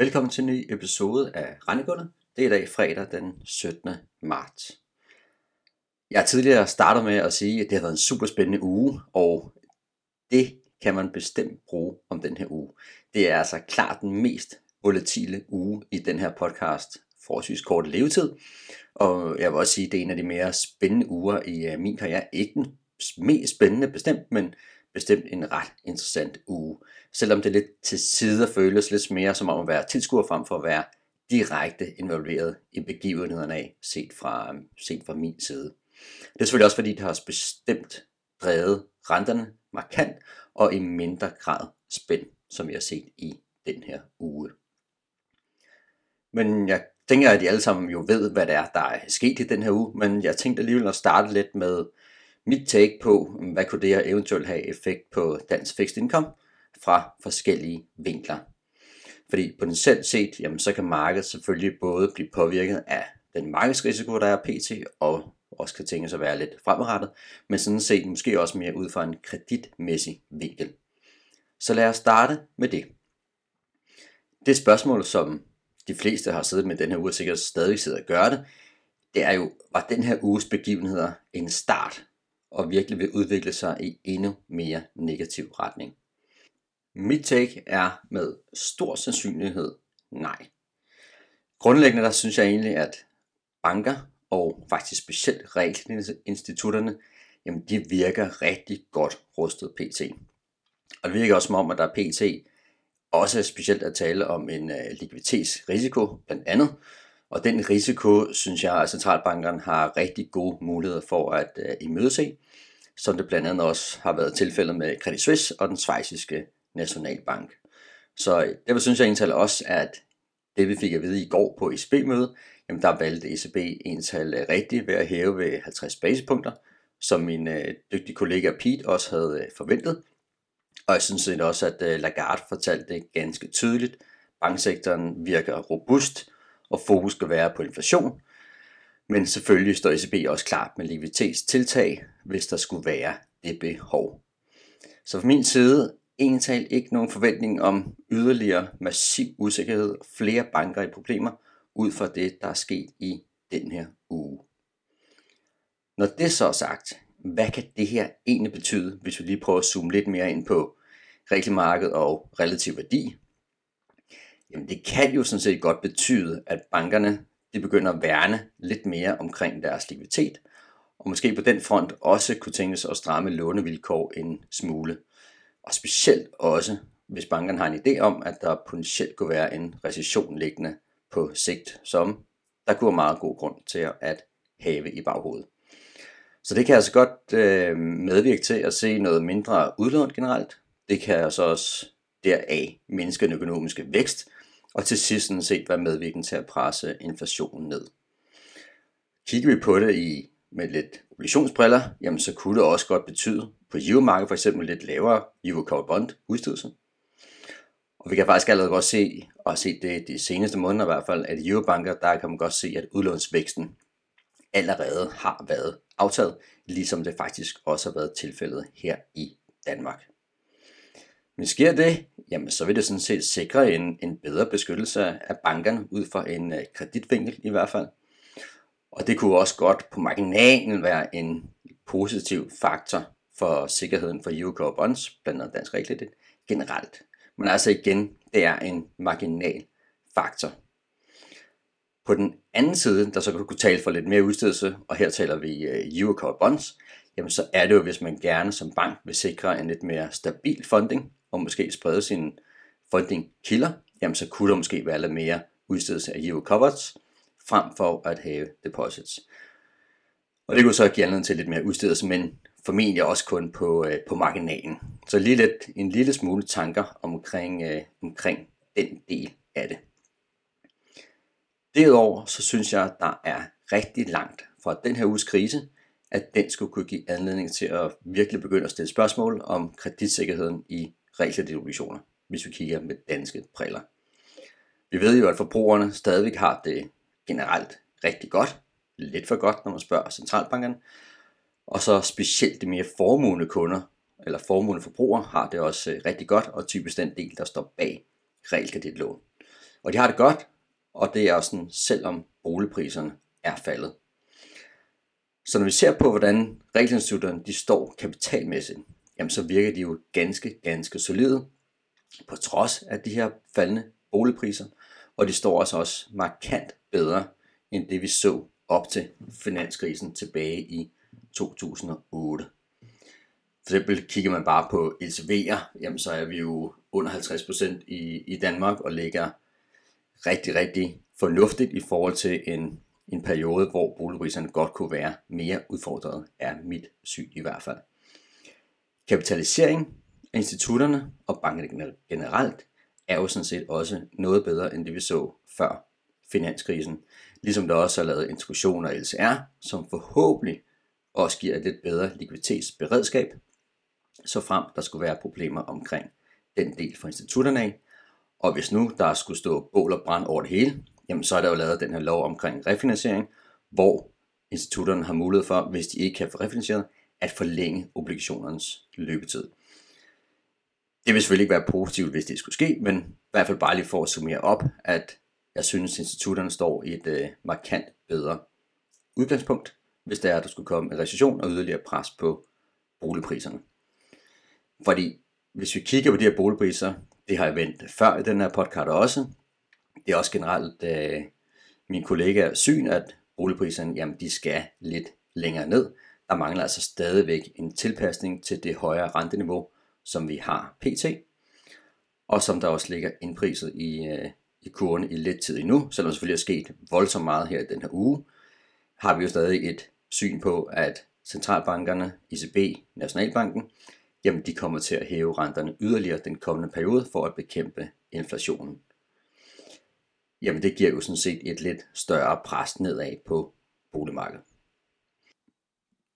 Velkommen til en ny episode af Rendegunde. Det er i dag fredag den 17. marts. Jeg har tidligere startet med at sige, at det har været en super spændende uge, og det kan man bestemt bruge om den her uge. Det er altså klart den mest volatile uge i den her podcast, forholdsvis kort levetid. Og jeg vil også sige, at det er en af de mere spændende uger i øh, min karriere. Ikke den mest spændende bestemt, men bestemt en ret interessant uge. Selvom det lidt til sider føles lidt mere som om at være tilskuer frem for at være direkte involveret i begivenhederne af, set fra, øhm, set fra min side. Det er selvfølgelig også fordi, det har bestemt drevet renterne markant og i mindre grad spænd, som vi har set i den her uge. Men jeg tænker, at I alle sammen jo ved, hvad det er, der er sket i den her uge, men jeg tænkte alligevel at starte lidt med mit take på, mm, hvad kunne det her eventuelt have effekt på dansk fixed income fra forskellige vinkler. Fordi potentielt set, jamen, så kan markedet selvfølgelig både blive påvirket af den markedsrisiko, der er pt, og også kan tænkes at være lidt fremadrettet, men sådan set måske også mere ud fra en kreditmæssig vinkel. Så lad os starte med det. Det spørgsmål, som de fleste har siddet med den her uge, og sikkert stadig sidder og gør det, det er jo, var den her uges begivenheder en start, og virkelig vil udvikle sig i endnu mere negativ retning? Mit take er med stor sandsynlighed nej. Grundlæggende der synes jeg egentlig, at banker og faktisk specielt realinstitutterne, jamen de virker rigtig godt rustet pt. Og det virker også som om, at der er pt. også specielt at tale om en øh, likviditetsrisiko blandt andet. Og den risiko, synes jeg, at centralbankerne har rigtig gode muligheder for at øh, imødese, som det blandt andet også har været tilfældet med Credit Suisse og den svejsiske nationalbank. Så øh, derfor synes jeg egentlig også, at det vi fik at vide i går på ECB-mødet, jamen der valgte ECB ental rigtigt ved at hæve ved 50 basispunkter, som min øh, dygtige kollega Pete også havde øh, forventet. Og jeg synes også, at øh, Lagarde fortalte det ganske tydeligt. Banksektoren virker robust, og fokus skal være på inflation. Men selvfølgelig står ECB også klar med likviditetstiltag, hvis der skulle være det behov. Så fra min side egentlig ikke nogen forventning om yderligere massiv usikkerhed og flere banker i problemer ud fra det, der er sket i den her uge. Når det så er sagt, hvad kan det her egentlig betyde, hvis vi lige prøver at zoome lidt mere ind på regelmarked og relativ værdi? Jamen det kan jo sådan set godt betyde, at bankerne de begynder at værne lidt mere omkring deres likviditet, og måske på den front også kunne tænkes at stramme lånevilkår en smule. Og specielt også, hvis bankerne har en idé om, at der potentielt kunne være en recession liggende på sigt, som der kunne være meget god grund til at have i baghovedet. Så det kan altså godt øh, medvirke til at se noget mindre udlån generelt. Det kan altså også deraf mindske den økonomiske vækst, og til sidst sådan set være medvirkende til at presse inflationen ned. Kigger vi på det i, med lidt obligationsbriller, jamen så kunne det også godt betyde på Euromarkedet for eksempel lidt lavere Euro Covered Bond udstedelse. Og vi kan faktisk allerede godt se, og se det de seneste måneder i hvert fald, at i Eurobanker, der kan man godt se, at udlånsvæksten allerede har været aftaget, ligesom det faktisk også har været tilfældet her i Danmark. Men sker det, jamen så vil det sådan set sikre en, en bedre beskyttelse af bankerne ud fra en øh, kreditvinkel i hvert fald. Og det kunne også godt på marginalen være en positiv faktor for sikkerheden for Eurocore Bonds, blandt andet dansk realkredit, generelt. Men altså igen, det er en marginal faktor. På den anden side, der så kan kunne tale for lidt mere udstedelse, og her taler vi uh, Bonds, jamen så er det jo, hvis man gerne som bank vil sikre en lidt mere stabil funding, og måske sprede sin funding kilder, jamen så kunne der måske være lidt mere udstedelse af yield Coverage, frem for at have deposits. Og det kunne så give anledning til lidt mere udstedelse, men formentlig også kun på, øh, på marginalen. Så lige lidt, en lille smule tanker omkring, øh, omkring den del af det. Derudover så synes jeg, at der er rigtig langt fra den her uges krise, at den skulle kunne give anledning til at virkelig begynde at stille spørgsmål om kreditsikkerheden i realkreditobligationer, hvis vi kigger med danske briller. Vi ved jo, at forbrugerne stadigvæk har det generelt rigtig godt, lidt for godt, når man spørger centralbankerne, og så specielt de mere formuende kunder, eller formuende forbrugere, har det også øh, rigtig godt, og typisk den del, der står bag realkreditlån. Og de har det godt, og det er også sådan, selvom boligpriserne er faldet. Så når vi ser på, hvordan realkreditinstitutterne de står kapitalmæssigt, jamen så virker de jo ganske, ganske solide, på trods af de her faldende boligpriser, og de står også også markant bedre end det vi så op til finanskrisen tilbage i 2008. For eksempel kigger man bare på LTV'er, jamen så er vi jo under 50% i, i Danmark og ligger rigtig, rigtig fornuftigt i forhold til en, en periode, hvor boligpriserne godt kunne være mere udfordret, er mit syn i hvert fald. Kapitalisering af institutterne og bankerne generelt er jo sådan set også noget bedre end det vi så før finanskrisen. Ligesom der også er lavet instruktioner af LCR, som forhåbentlig også giver et lidt bedre likviditetsberedskab, så frem der skulle være problemer omkring den del for institutterne af. Og hvis nu der skulle stå bål og brand over det hele, jamen så er der jo lavet den her lov omkring refinansiering, hvor institutterne har mulighed for, hvis de ikke kan få refinansieret, at forlænge obligationernes løbetid. Det vil selvfølgelig ikke være positivt, hvis det skulle ske, men i hvert fald bare lige for at summere op, at jeg synes, at institutterne står i et øh, markant bedre udgangspunkt, hvis der er, at der skulle komme en recession og yderligere pres på boligpriserne. Fordi hvis vi kigger på de her boligpriser, det har jeg vendt før i den her podcast også, det er også generelt øh, min kollega syn, at boligpriserne jamen, de skal lidt længere ned. Der mangler altså stadigvæk en tilpasning til det højere renteniveau, som vi har pt. Og som der også ligger indpriset i, øh, i kurven i lidt tid endnu, selvom der selvfølgelig er sket voldsomt meget her i den her uge, har vi jo stadig et syn på, at centralbankerne, ECB, Nationalbanken, jamen de kommer til at hæve renterne yderligere den kommende periode for at bekæmpe inflationen. Jamen det giver jo sådan set et lidt større pres nedad på boligmarkedet.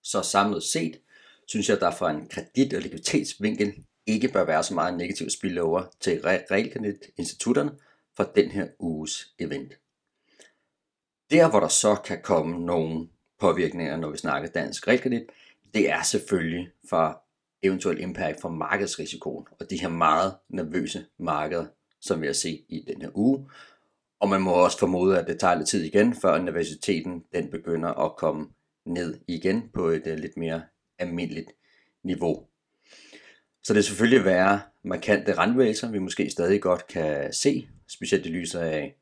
Så samlet set, synes jeg, at der fra en kredit- og likviditetsvinkel ikke bør være så meget negativ spillover til realkreditinstitutterne for den her uges event. Der, hvor der så kan komme nogle påvirkninger, når vi snakker dansk realkredit, det er selvfølgelig for eventuel impact fra markedsrisikoen og de her meget nervøse markeder, som vi har set i den her uge. Og man må også formode, at det tager lidt tid igen, før nervøsiteten den begynder at komme ned igen på et uh, lidt mere almindeligt niveau. Så det er selvfølgelig være markante rentebevægelser, vi måske stadig godt kan se, specielt i lyset af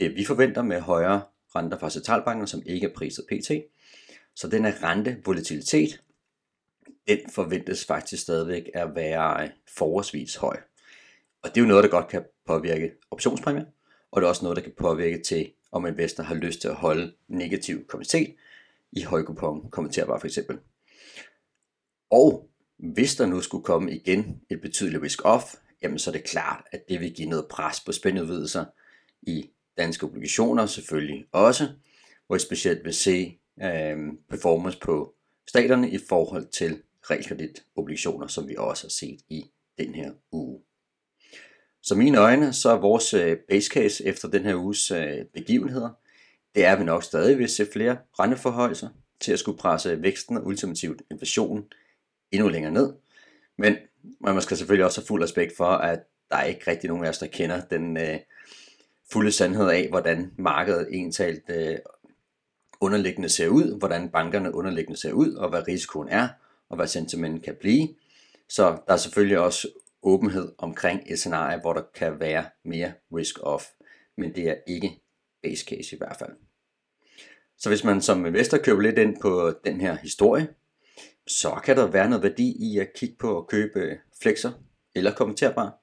det, vi forventer med højere renter fra centralbanken, som ikke er priset pt. Så den her rentevolatilitet, den forventes faktisk stadigvæk at være øh, forholdsvis høj. Og det er jo noget, der godt kan påvirke optionspræmier, og det er også noget, der kan påvirke til, om investor har lyst til at holde negativ kommentet i højkupon kommenterbar for eksempel. Og hvis der nu skulle komme igen et betydeligt risk-off, jamen så er det klart, at det vil give noget pres på spændudvidelser i danske obligationer selvfølgelig også, hvor I specielt vil se øh, performance på staterne i forhold til realkreditobligationer, som vi også har set i den her uge. Så mine øjne, så er vores øh, base case efter den her uges øh, begivenheder, det er, vi nok stadig vil se flere renteforhøjelser til at skulle presse væksten og ultimativt inflationen endnu længere ned. Men man skal selvfølgelig også have fuld respekt for, at der er ikke rigtig nogen af os, der kender den øh, fulde sandhed af, hvordan markedet egentlig øh, underliggende ser ud, hvordan bankerne underliggende ser ud, og hvad risikoen er, og hvad sentimentet kan blive. Så der er selvfølgelig også åbenhed omkring et scenarie, hvor der kan være mere risk-off, men det er ikke base case i hvert fald. Så hvis man som investor køber lidt ind på den her historie, så kan der være noget værdi i at kigge på at købe flexer eller kommenterbar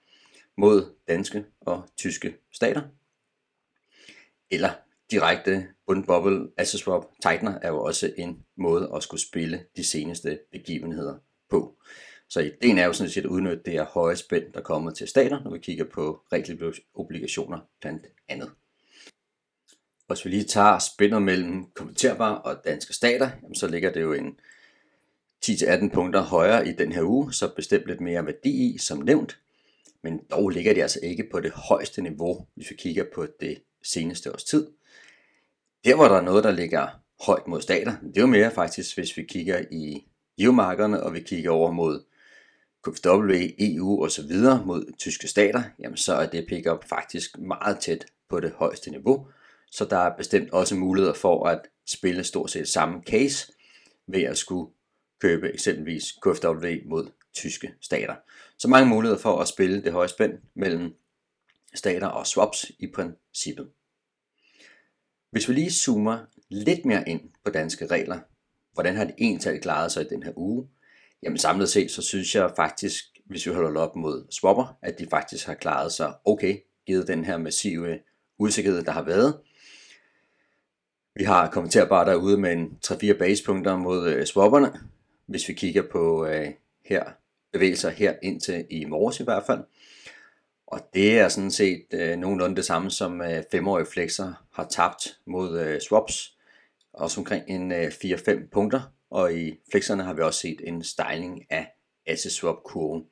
mod danske og tyske stater. Eller direkte bundbubble asset swap tightener er jo også en måde at skulle spille de seneste begivenheder på. Så ideen er jo sådan set at udnytte det her høje spænd, der kommer til stater, når vi kigger på obligationer blandt andet. Hvis vi lige tager spændet mellem kommenterbare og danske stater, så ligger det jo en 10-18 punkter højere i den her uge, så bestemt lidt mere værdi i, som nævnt. Men dog ligger det altså ikke på det højeste niveau, hvis vi kigger på det seneste års tid. Der hvor der er noget, der ligger højt mod stater, det er jo mere faktisk, hvis vi kigger i EU-markederne, og vi kigger over mod KFW, EU osv. mod tyske stater, jamen så er det pickup faktisk meget tæt på det højeste niveau, så der er bestemt også muligheder for at spille stort set samme case ved at skulle købe eksempelvis KFW mod tyske stater. Så mange muligheder for at spille det høje spænd mellem stater og swaps i princippet. Hvis vi lige zoomer lidt mere ind på danske regler, hvordan har det ental klaret sig i den her uge? Jamen samlet set, så synes jeg faktisk, hvis vi holder op mod swapper, at de faktisk har klaret sig okay, givet den her massive usikkerhed, der har været. Vi har kommenterbart derude med en 3-4 basepunkter mod øh, swapperne, hvis vi kigger på øh, her bevægelser her indtil i morges i hvert fald. Og det er sådan set øh, nogenlunde det samme som øh, femårige flexer har tabt mod øh, swaps. Også omkring en øh, 4-5 punkter. Og i flexerne har vi også set en styling af asset swap kurven.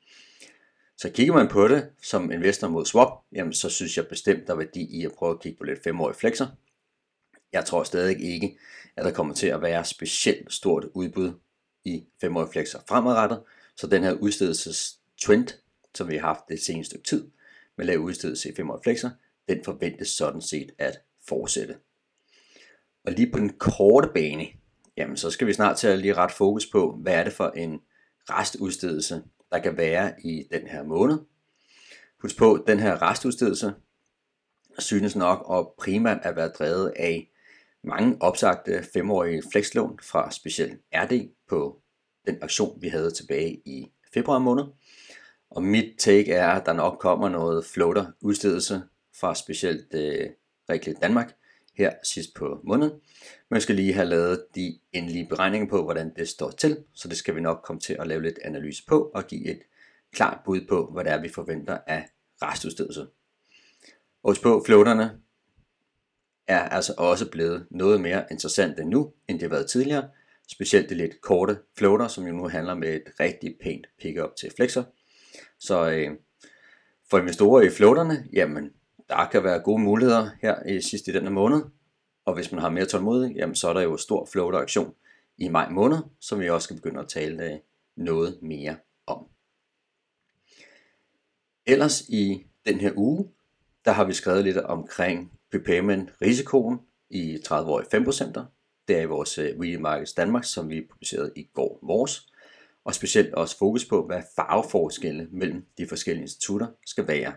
Så kigger man på det som investor mod swap, jamen så synes jeg bestemt, der er værdi i at prøve at kigge på lidt femårige flexer. Jeg tror stadig ikke, at der kommer til at være specielt stort udbud i 5 flexer fremadrettet. Så den her udstedelsestrend, som vi har haft det seneste stykke tid, med lav udstedelse i 5 flexer, den forventes sådan set at fortsætte. Og lige på den korte bane, jamen så skal vi snart til at lige ret fokus på, hvad er det for en restudstedelse, der kan være i den her måned. Husk på, den her restudstedelse synes nok at primært at være drevet af mange opsagte femårige flexlån fra specielt RD på den aktion, vi havde tilbage i februar måned. Og mit take er, at der nok kommer noget floater udstedelse fra specielt øh, Realkredit Danmark her sidst på måneden. Men jeg skal lige have lavet de endelige beregninger på, hvordan det står til, så det skal vi nok komme til at lave lidt analyse på og give et klart bud på, hvad det er, vi forventer af restudstedelse. Og på, floaterne er altså også blevet noget mere interessante nu, end det har været tidligere. Specielt det lidt korte floater, som jo nu handler med et rigtig pænt pickup til flexer. Så øh, for investorer i floaterne, jamen der kan være gode muligheder her i sidste i denne måned. Og hvis man har mere tålmodighed, jamen så er der jo stor floater aktion i maj måned, som vi også skal begynde at tale øh, noget mere om. Ellers i den her uge, der har vi skrevet lidt omkring prepayment risikoen i 30-årige 5%. Det er i vores øh, Real Markets Danmark, som vi publicerede i går morges og specielt også fokus på, hvad farveforskelle mellem de forskellige institutter skal være.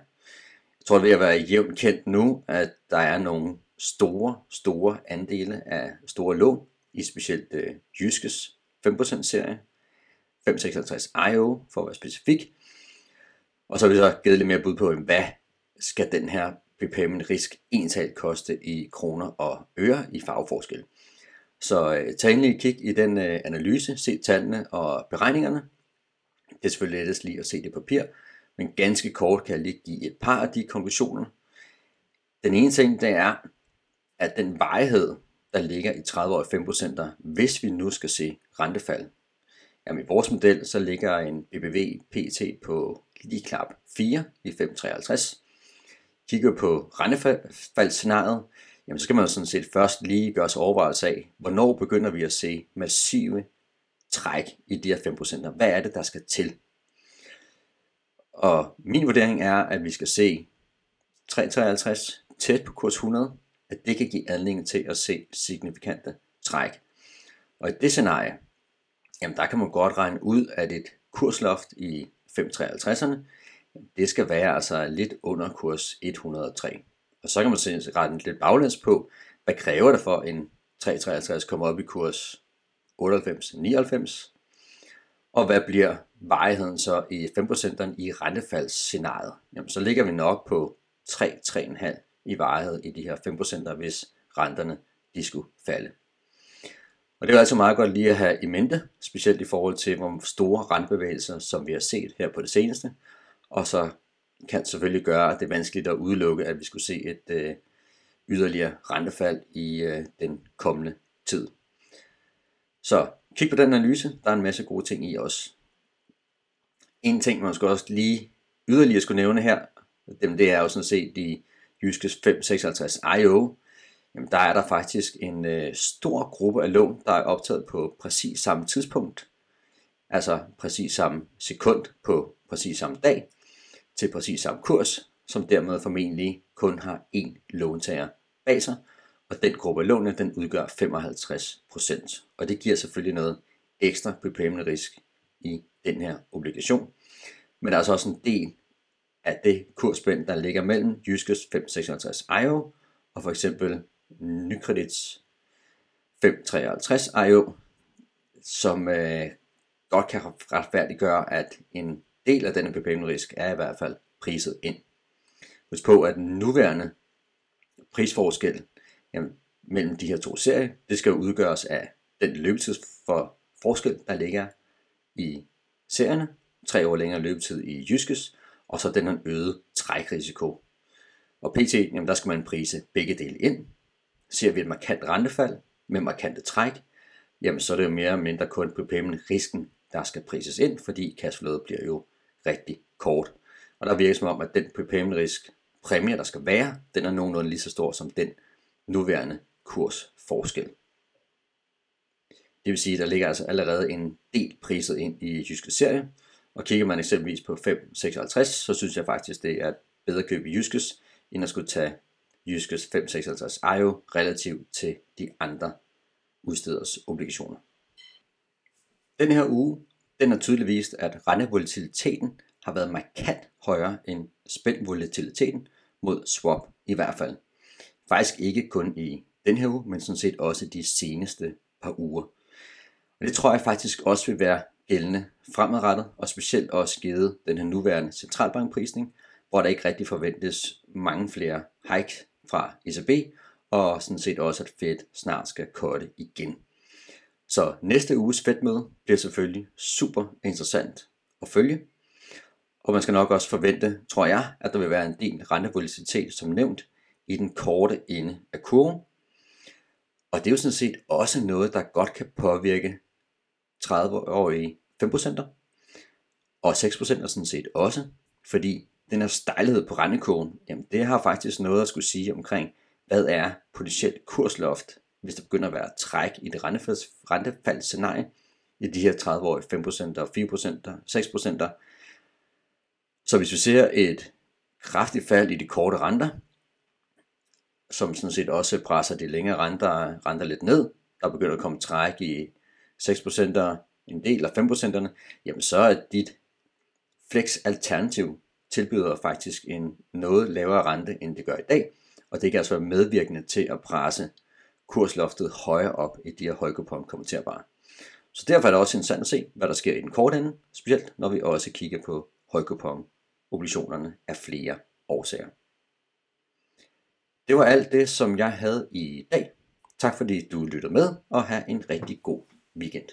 Jeg tror, det er at være jævnt kendt nu, at der er nogle store, store andele af store lån, i specielt øh, Jyskes 5%-serie, 556 IO for at være specifik. Og så har vi så givet lidt mere bud på, hvad skal den her BPM'en risk ensalt koste i kroner og øre i farveforskel. Så øh, tag endelig et kig i den øh, analyse, se tallene og beregningerne. Det er selvfølgelig lettest lige at se det papir, men ganske kort kan jeg lige give et par af de konklusioner. Den ene ting, det er, at den vejhed, der ligger i 30 år 5%, hvis vi nu skal se rentefald. Jamen i vores model, så ligger en BBV PT på lige knap 4 i 5,53. Kigger på rentefaldsscenariet, jamen så skal man jo sådan set først lige gøre sig overvejelse af, hvornår begynder vi at se massive træk i de her 5%. Hvad er det, der skal til? Og min vurdering er, at vi skal se 353 tæt på kurs 100, at det kan give anledning til at se signifikante træk. Og i det scenarie, jamen der kan man godt regne ud, at et kursloft i 553'erne, det skal være altså lidt under kurs 103. Og så kan man se retten lidt baglæns på, hvad kræver det for en 353 kommer op i kurs 98-99, og hvad bliver varigheden så i 5% i rentefaldsscenariet? Jamen så ligger vi nok på 3-3,5 i varighed i de her 5%, hvis renterne de skulle falde. Og det er altså meget godt lige at have i mente, specielt i forhold til hvor store rentebevægelser, som vi har set her på det seneste, og så kan selvfølgelig gøre, at det er vanskeligt at udelukke, at vi skulle se et øh, yderligere rentefald i øh, den kommende tid. Så kig på den analyse, der er en masse gode ting i også. En ting, man skal også lige yderligere skulle nævne her, dem, det er jo sådan set de jyske 556 IO. Jamen, der er der faktisk en øh, stor gruppe af lån, der er optaget på præcis samme tidspunkt. altså præcis samme sekund på præcis samme dag, til præcis samme kurs, som dermed formentlig kun har én låntager bag sig, og den gruppe lån, den udgør 55%. Og det giver selvfølgelig noget ekstra prepayment risk i den her obligation. Men der er altså også en del af det kursspænd, der ligger mellem Jyskes 556 IO og for eksempel Nykredits 553 IO, som øh, godt kan retfærdiggøre, at en del af denne bevægningsrisk er i hvert fald priset ind. Husk på, at den nuværende prisforskel jamen, mellem de her to serier, det skal udgøres af den løbetids for forskel, der ligger i serierne, tre år længere løbetid i Jyskes, og så den her øgede trækrisiko. Og pt, jamen der skal man prise begge dele ind. Ser vi et markant rentefald med markante træk, jamen så er det jo mere eller mindre kun prepayment risken, der skal prises ind, fordi cashflowet bliver jo rigtig kort. Og der virker som om, at den prepayment risk præmie, der skal være, den er nogenlunde lige så stor som den nuværende kursforskel. Det vil sige, at der ligger altså allerede en del priset ind i jyske serie, og kigger man eksempelvis på 5,56, så synes jeg faktisk, det er et bedre køb i Jyskes, end at skulle tage Jyskes 5,56 IO relativt til de andre udsteders obligationer. Den her uge, den har tydeligt vist, at rentevolatiliteten har været markant højere end spændvolatiliteten mod swap i hvert fald. Faktisk ikke kun i den her uge, men sådan set også de seneste par uger. Og det tror jeg faktisk også vil være gældende fremadrettet, og specielt også givet den her nuværende centralbankprisning, hvor der ikke rigtig forventes mange flere hike fra ECB, og sådan set også, at Fed snart skal korte igen. Så næste uges fedtmøde bliver selvfølgelig super interessant at følge, og man skal nok også forvente, tror jeg, at der vil være en del rentevolatilitet, som nævnt, i den korte ende af kurven. Og det er jo sådan set også noget, der godt kan påvirke 30-årige 5%, og 6% er sådan set også, fordi den her stejlighed på rentekurven, jamen det har faktisk noget at skulle sige omkring, hvad er potentielt kursloft, hvis der begynder at være træk i det rentefaldsscenarie i de her 30-årige 5% og 4% 6%. Så hvis vi ser et kraftigt fald i de korte renter, som sådan set også presser de længere renter, renter lidt ned, der begynder at komme træk i 6% en del af 5%'erne, jamen så er dit flex alternativ tilbyder faktisk en noget lavere rente, end det gør i dag, og det kan altså være medvirkende til at presse kursloftet højere op i de her højkupon kommenterbare. Så derfor er det også interessant at se, hvad der sker i den korte ende, specielt når vi også kigger på højkupon obligationerne af flere årsager. Det var alt det, som jeg havde i dag. Tak fordi du lyttede med, og have en rigtig god weekend.